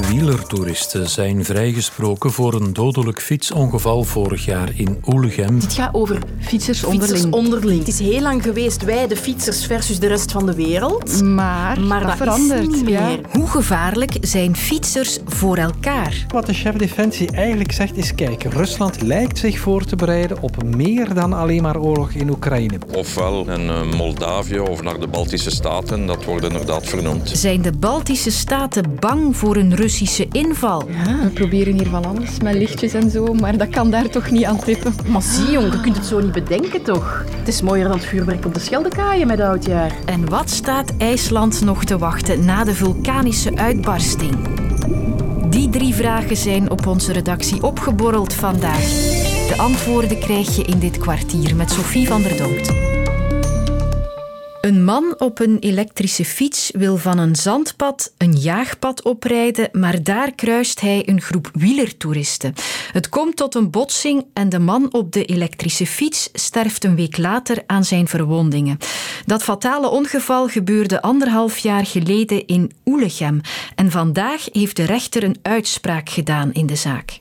wielertoeristen zijn vrijgesproken voor een dodelijk fietsongeval vorig jaar in Oelegem. Het gaat over Fietsers onderling. fietsers onderling. Het is heel lang geweest wij, de fietsers, versus de rest van de wereld. Maar, Maar dat, dat verandert. is niet ja. meer. Hoe gevaarlijk zijn fietsers voor elkaar? Wat de chef Defensie eigenlijk zegt is: kijk, Rusland lijkt zich voor te bereiden op meer dan alleen maar oorlog in Oekraïne. Ofwel in eh, Moldavië of naar de Baltische Staten, dat wordt inderdaad vernoemd. Zijn de Baltische staten bang voor een Russische inval? We proberen hier van alles met lichtjes en zo, maar dat kan daar toch niet aan tippen. Maar zie jong, je kunt het zo niet bedenken toch? Het is mooier dan het vuurwerk op de Scheldekaaien met oudjaar. En wat staat IJsland nog te wachten na de vulkanische uitbarsting? Die drie vragen zijn op onze redactie opgeborreld vandaag. De antwoorden krijg je in dit kwartier met Sophie van der Donkt. Een man op een elektrische fiets wil van een zandpad een jaagpad oprijden, maar daar kruist hij een groep wielertoeristen. Het komt tot een botsing en de man op de elektrische fiets sterft een week later aan zijn verwondingen. Dat fatale ongeval gebeurde anderhalf jaar geleden in Oelegem en vandaag heeft de rechter een uitspraak gedaan in de zaak.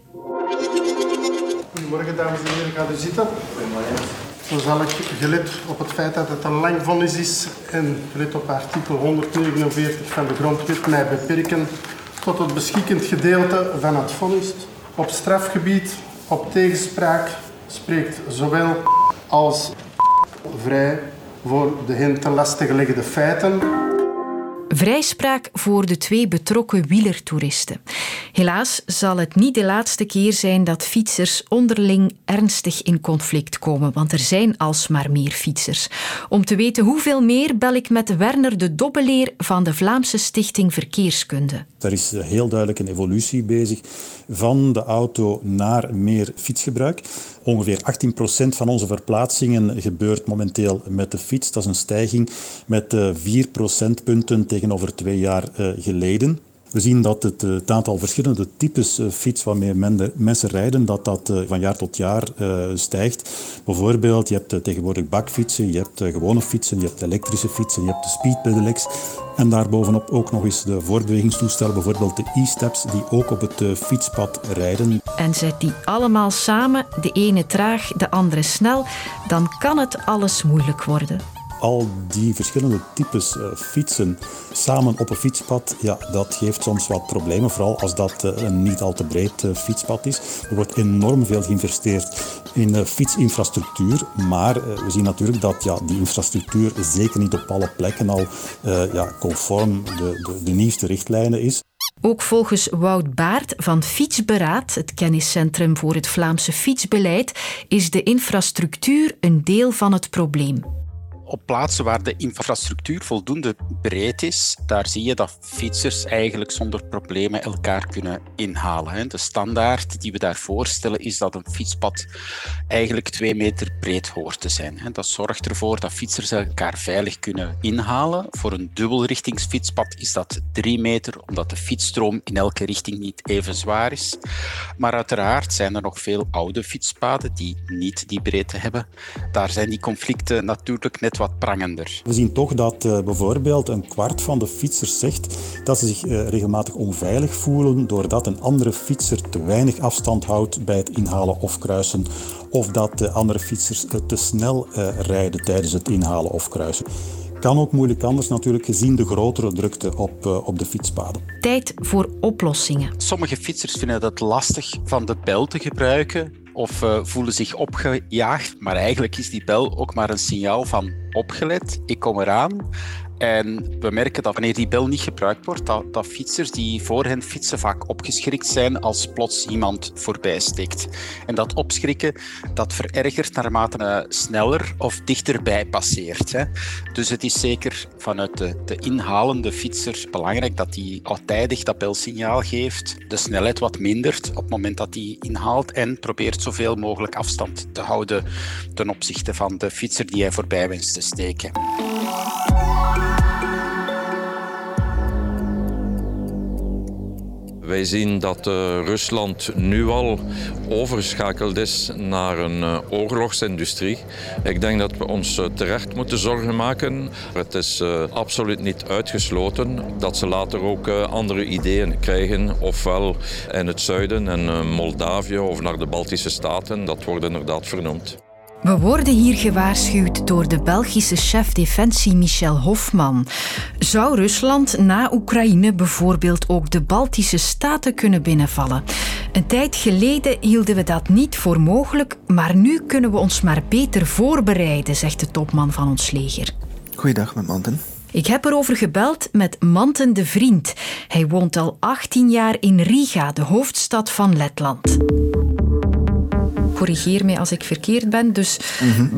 Goedemorgen dames en heren, gaat u zitten. Zo zal ik, gelet op het feit dat het een lang vonnis is en gelet op artikel 149 van de grondwet mij beperken tot het beschikkend gedeelte van het vonnis. Op strafgebied, op tegenspraak spreekt zowel als vrij voor de hen ten laste gelegde feiten. Vrijspraak voor de twee betrokken wielertoeristen. Helaas zal het niet de laatste keer zijn dat fietsers onderling ernstig in conflict komen, want er zijn alsmaar meer fietsers. Om te weten hoeveel meer bel ik met Werner de Dobbeleer van de Vlaamse Stichting Verkeerskunde. Er is heel duidelijk een evolutie bezig van de auto naar meer fietsgebruik. Ongeveer 18% van onze verplaatsingen gebeurt momenteel met de fiets. Dat is een stijging met eh, 4 procentpunten tegenover twee jaar eh, geleden. We zien dat het, eh, aantal verschillende types eh, fiets waarmee men- mensen rijden, dat dat eh, van jaar tot jaar stijgt. Bijvoorbeeld, je hebt tegenwoordig bakfietsen, je hebt gewone fietsen, je hebt elektrische fietsen, je hebt de speed pedelecs. En daarbovenop ook nog eens de voortbewegingstoestellen, bijvoorbeeld de e-steps, die ook op het fietspad rijden. En zet die allemaal samen, de ene traag, de andere snel, dan kan het alles moeilijk worden. Al die verschillende types eh, fietsen samen op een fietspad, ja, dat geeft soms wat problemen. Vooral als dat eh, een niet al te breed eh, fietspad is. Er wordt enorm veel geïnvesteerd in fietsinfrastructuur. Maar we zien natuurlijk dat ja, die infrastructuur zeker niet op alle plekken al ja, conform de, de, de nieuwste richtlijnen is. Ook volgens Wout Baert van Fietsberaad, het kenniscentrum voor het Vlaamse fietsbeleid, is de infrastructuur een deel van het probleem. Op plaatsen waar de infrastructuur voldoende breed is, daar zie je dat fietsers eigenlijk zonder problemen elkaar kunnen inhalen. De standaard die we daar voorstellen is dat een fietspad eigenlijk twee meter breed hoort te zijn. Dat zorgt ervoor dat fietsers elkaar veilig kunnen inhalen. Voor een dubbelrichtingsfietspad is dat drie meter, omdat de fietsstroom in elke richting niet even zwaar is. Maar uiteraard zijn er nog veel oude fietspaden die niet die breedte hebben. Daar zijn die conflicten natuurlijk net wat prangender. We zien toch dat eh, bijvoorbeeld een kwart van de fietsers zegt dat ze zich eh, regelmatig onveilig voelen doordat een andere fietser te weinig afstand houdt bij het inhalen of kruisen. Of dat de andere fietsers eh, te snel eh, rijden tijdens het inhalen of kruisen. Kan ook moeilijk anders natuurlijk gezien de grotere drukte op, eh, op de fietspaden. Tijd voor oplossingen. Sommige fietsers vinden het lastig van de bel te gebruiken of eh, voelen zich opgejaagd, maar eigenlijk is die bel ook maar een signaal van opgelet, ik kom eraan. En we merken dat wanneer die bel niet gebruikt wordt, dat, dat fietsers die voor hen fietsen vaak opgeschrikt zijn als plots iemand voorbij steekt. En dat opschrikken, dat verergert naarmate uh, sneller of dichterbij passeert. Hè. Dus het is zeker vanuit de, de inhalende fietser belangrijk dat hij al tijdig dat belsignaal geeft, de snelheid wat mindert op het moment dat hij inhaalt en probeert zoveel mogelijk afstand te houden ten opzichte van de fietser die hij voorbij wenst te steken. Wij zien dat uh, Rusland nu al overschakeld is naar een uh, oorlogsindustrie. Ik denk dat we ons uh, terecht moeten zorgen maken. Het is absoluut niet uitgesloten dat ze later ook andere ideeën krijgen, ofwel in het zuiden en Moldavië of naar de Baltische Staten. Dat wordt inderdaad vernoemd. We worden hier gewaarschuwd door de Belgische chef defensie Michel Hofman. Zou Rusland na Oekraïne bijvoorbeeld ook de Baltische staten kunnen binnenvallen? Een tijd geleden hielden we dat niet voor mogelijk, maar nu kunnen we ons maar beter voorbereiden, zegt de topman van ons leger. Goeiedag, met Manten. Ik heb erover gebeld met Manten de Vriend. Hij woont al 18 jaar in Riga, de hoofdstad van Letland corrigeer mij als ik verkeerd ben. Dus mm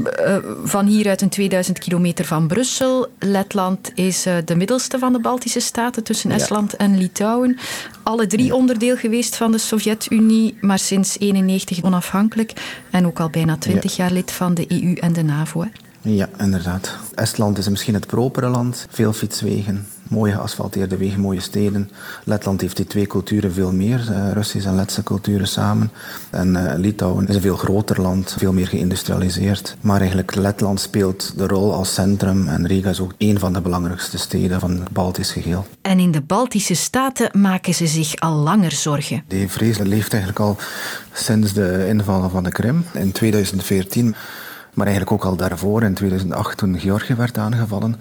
van hieruit een 2000 kilometer van Brussel. Letland is uh, de middelste van de Baltische staten tussen Estland en Litouwen. Alle drie onderdeel geweest van de Sovjet-Unie, maar sinds 1991 onafhankelijk. En ook al bijna 20 jaar lid van de EU en de NAVO. Hè? Ja, inderdaad. Estland is misschien het propere land. Veel fietswegen, mooie geasfalteerde wegen, mooie steden. Letland heeft die twee culturen veel meer, uh, Russische en Letse culturen samen. En uh, Litouwen is een veel groter land, veel meer geïndustrialiseerd. Maar eigenlijk Letland speelt de rol als centrum en Riga is ook een van de belangrijkste steden van het Baltisch geheel. En in de Baltische staten maken ze zich al langer zorgen. Die vrees leeft eigenlijk al sinds de inval van de Krim in 2014. Maar eigenlijk ook al daarvoor, in 2008, toen Georgië werd aangevallen.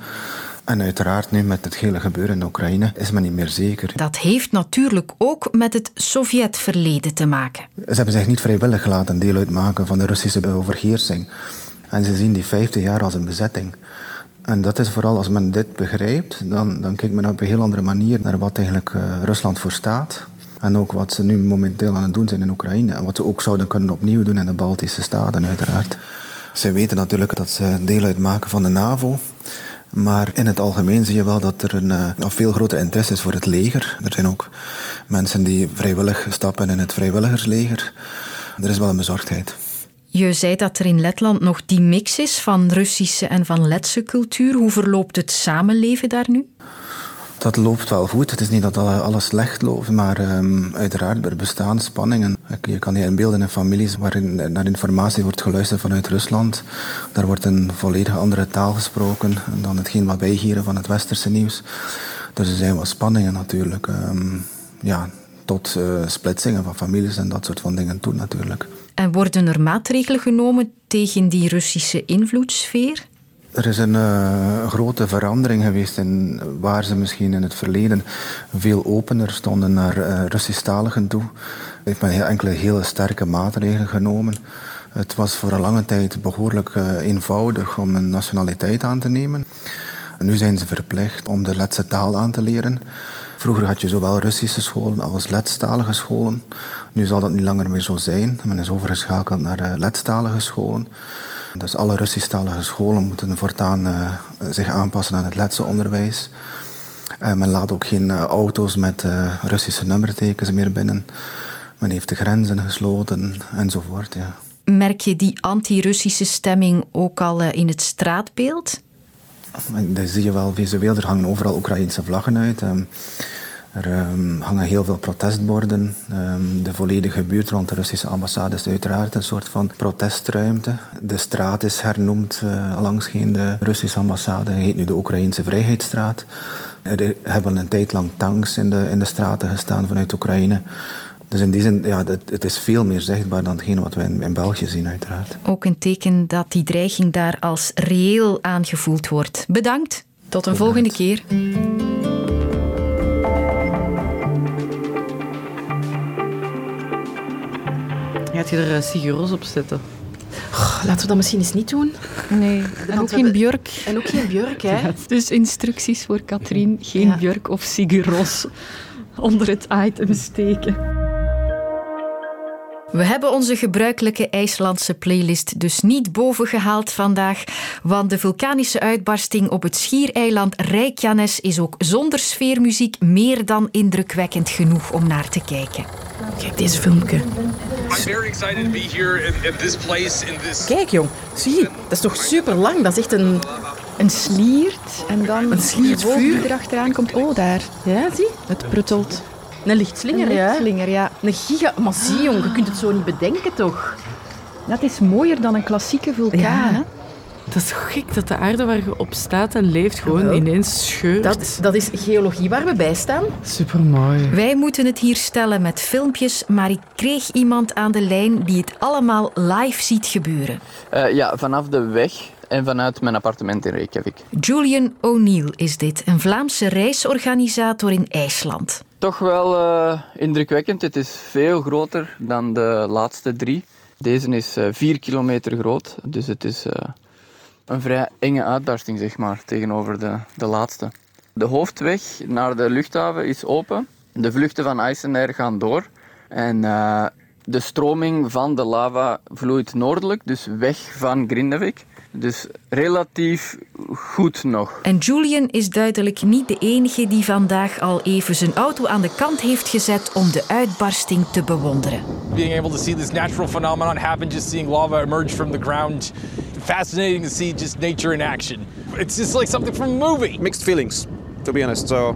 En uiteraard nu met het hele gebeuren in Oekraïne is men niet meer zeker. Dat heeft natuurlijk ook met het Sovjetverleden te maken. Ze hebben zich niet vrijwillig laten deel uitmaken van de Russische overheersing. En ze zien die 50 jaar als een bezetting. En dat is vooral als men dit begrijpt, dan, dan kijkt men op een heel andere manier naar wat eigenlijk uh, Rusland voor staat. En ook wat ze nu momenteel aan het doen zijn in Oekraïne. En wat ze ook zouden kunnen opnieuw doen in de Baltische Staten, uiteraard. Ze weten natuurlijk dat ze deel uitmaken van de NAVO. Maar in het algemeen zie je wel dat er een, uh, veel groter interesse is voor het leger. Er zijn ook mensen die vrijwillig stappen in het vrijwilligersleger. Er is wel een bezorgdheid. Je zei dat er in Letland nog die mix is van Russische en van Letse cultuur. Hoe verloopt het samenleven daar nu? Dat loopt wel goed. Het is niet dat alles slecht loopt, maar um, uiteraard er bestaan spanningen. Je kan je inbeelden in families waarin naar informatie wordt geluisterd vanuit Rusland. Daar wordt een volledig andere taal gesproken dan hetgeen wat wij hier van het westerse nieuws. Dus er zijn wat spanningen natuurlijk. Um, ja, tot uh, splitsingen van families en dat soort van dingen toe natuurlijk. En worden er maatregelen genomen tegen die Russische invloedssfeer? Er is een uh, grote verandering geweest in waar ze misschien in het verleden veel opener stonden naar uh, Russisch-taligen toe. Heeft enkele hele sterke maatregelen genomen. Het was voor een lange tijd behoorlijk uh, eenvoudig om een nationaliteit aan te nemen. En nu zijn ze verplicht om de Letse taal aan te leren. Vroeger had je zowel Russische scholen als Letstalige scholen. Nu zal dat niet langer meer zo zijn. Men is overgeschakeld naar Letstalige scholen. Dus alle Russisch-talige scholen moeten voortaan uh, zich aanpassen aan het Letse onderwijs. Uh, men laat ook geen uh, auto's met Russische nummertekens meer binnen. Men heeft de grenzen gesloten enzovoort. Ja. Merk je die anti-Russische stemming ook al in het straatbeeld? Dat zie je wel visueel. Er hangen overal Oekraïnse vlaggen uit. Ehm, er um, hangen heel veel protestborden. Um, de volledige buurt rond de Russische ambassade is uiteraard een soort van protestruimte. De straat is hernoemd uh, langs de Russische ambassade. Het heet nu de Oekraïnse Vrijheidsstraat. Er hebben een tijd lang tanks in de, in de straten gestaan vanuit Oekraïne. Dus in die zin, ja, het, het is veel meer zichtbaar dan hetgene wat we in, in, België zien, uiteraard. Ook een teken dat die dreiging daar als reëel aangevoeld wordt. Bedankt. Tot een volgende keer. Gaat je er uh, Siguros op zetten? Oh, laten we dat misschien eens niet doen. Nee, en ook geen björk. En ook geen björk, hè? Ja, dus instructies voor Katrien, geen ja. björk of Siguros onder het item steken. We hebben onze gebruikelijke IJslandse playlist dus niet bovengehaald vandaag, want de vulkanische uitbarsting op het schiereiland Reykjanes is ook zonder sfeermuziek meer dan indrukwekkend genoeg om naar te kijken. Kijk deze filmpje. Kijk jong, zie, dat is toch super lang. Dat is echt een... Een sliert en dan een sliert vuur erachteraan komt. Oh, daar. Ja, zie. Het pruttelt. Een lichtslinger, Een lichtslinger, ja. Een giga... Maar zie, jong, je kunt het zo niet bedenken, toch? Dat is mooier dan een klassieke vulkaan. Hè? Dat is gek dat de aarde waar je op staat en leeft gewoon ineens scheurt. Dat, dat is geologie waar we bij staan. Supermooi. Wij moeten het hier stellen met filmpjes, maar ik kreeg iemand aan de lijn die het allemaal live ziet gebeuren. Eh, ja, vanaf de weg en vanuit mijn appartement in Reykjavik. Julian O'Neill is dit, een Vlaamse reisorganisator in IJsland. Toch wel eh, indrukwekkend. Het is veel groter dan de laatste drie. Deze is eh 4 kilometer groot, dus het is eh, een vrij enge uitbarsting, zeg maar, tegenover de, de laatste. De hoofdweg naar de luchthaven is open. De vluchten van IJsenair gaan door. En eh, de stroming van de lava vloeit noordelijk, dus weg van Grindavik. Dus relatief goed nog. En Julian is duidelijk niet de enige die vandaag al even zijn auto aan de kant heeft gezet om de uitbarsting te bewonderen. being able to see this natural phenomenon happen, just seeing lava emerge from the ground. Fascinating to see just nature in action. It's just like something from a movie. mixed feelings, to be honest. So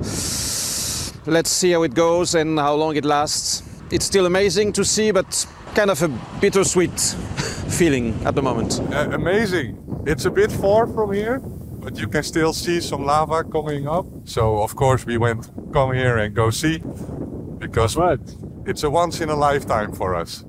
let's see how it goes and how long it lasts. It's still amazing to see, but kind of a bittersweet feeling at the moment. Uh, amazing. It's a bit far from here, but you can still see some lava coming up. So of course we went come here and go see because it's a once in a lifetime for us.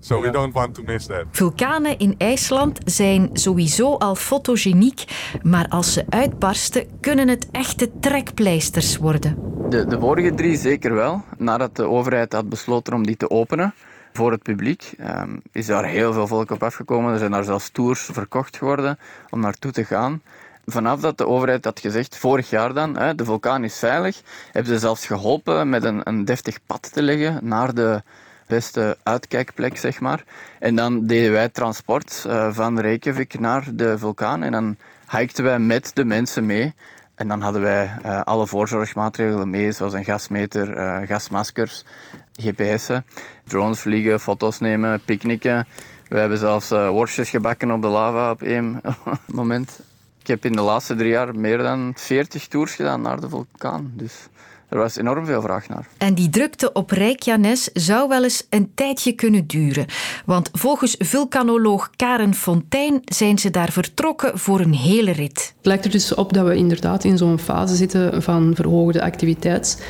So we don't want to miss that. Vulkanen in IJsland zijn sowieso al fotogeniek, maar als ze uitbarsten kunnen het echte trekpleisters worden. De, de vorige drie zeker wel. Nadat de overheid had besloten om die te openen voor het publiek, ehm, is daar heel veel volk op afgekomen. Er zijn daar zelfs tours verkocht geworden om naartoe te gaan. Vanaf dat de overheid had gezegd, vorig jaar dan, hè, de vulkaan is veilig, hebben ze zelfs geholpen met een, een deftig pad te leggen naar de beste uitkijkplek, zeg maar. En dan deden wij transport eh, van Reykjavik naar de vulkaan en dan hikten wij met de mensen mee. En dan hadden wij eh, alle voorzorgsmaatregelen mee, zoals een gasmeter, eh, gasmaskers, GPS'en, drones vliegen, foto's nemen, picknicken. We hebben zelfs worstjes gebakken op de lava op één moment. Ik heb in de laatste drie jaar meer dan 40 tours gedaan naar de vulkaan. Dus er was enorm veel vraag naar. En die drukte op Reykjanes zou wel eens een tijdje kunnen duren. Want volgens vulkanoloog Karen Fontijn zijn ze daar vertrokken voor een hele rit. Het lijkt er dus op dat we inderdaad in zo'n fase zitten van verhoogde activiteit.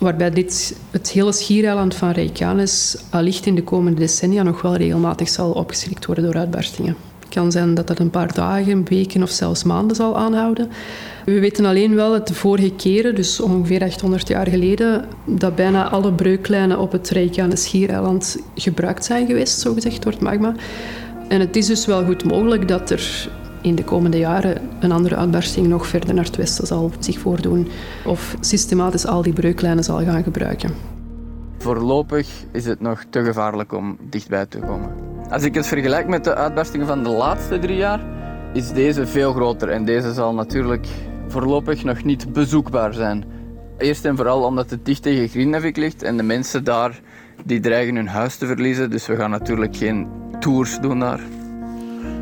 Waarbij dit, het hele schiereiland van Reykjanes allicht in de komende decennia nog wel regelmatig zal opgeschrikt worden door uitbarstingen. Kan zijn dat dat een paar dagen, weken of zelfs maanden zal aanhouden. We weten alleen wel dat de vorige keren, dus ongeveer 800 jaar geleden, dat bijna alle breuklijnen op het Reykjanes schiereiland gebruikt zijn geweest, zogezegd, door het magma. En het is dus wel goed mogelijk dat er in de komende jaren een andere uitbarsting nog verder naar het westen zal zich voordoen. Of systematisch al die breuklijnen zal gaan gebruiken. Voorlopig is het nog te gevaarlijk om dichtbij te komen. Als ik het vergelijk met de uitbarstingen van de laatste drie jaar, is deze veel groter. En deze zal natuurlijk voorlopig nog niet bezoekbaar zijn. Eerst en vooral omdat het dicht tegen Grindavik ligt en de mensen daar die dreigen hun huis te verliezen. Dus we gaan natuurlijk geen tours doen daar.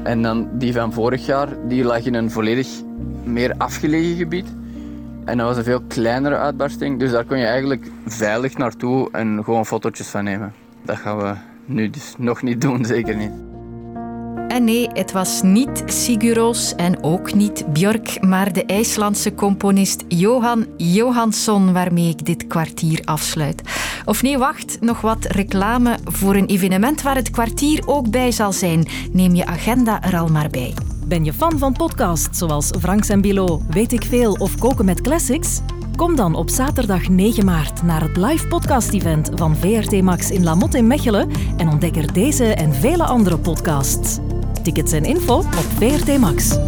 En dan die van vorig jaar, die lag in een volledig meer afgelegen gebied. En dat was een veel kleinere uitbarsting, dus daar kon je eigenlijk veilig naartoe en gewoon fotootjes van nemen. Dat gaan we nu dus nog niet doen, zeker niet. En nee, het was niet Siguros en ook niet Björk, maar de IJslandse componist Johan Johansson waarmee ik dit kwartier afsluit. Of nee, wacht, nog wat reclame voor een evenement waar het kwartier ook bij zal zijn. Neem je agenda er al maar bij. Ben je fan van podcasts zoals Franks en Bilo, Weet ik Veel of Koken met Classics? Kom dan op zaterdag 9 maart naar het live podcast-event van VRT Max in Lamotte in Mechelen en ontdek er deze en vele andere podcasts. Tickets en info op VRT Max.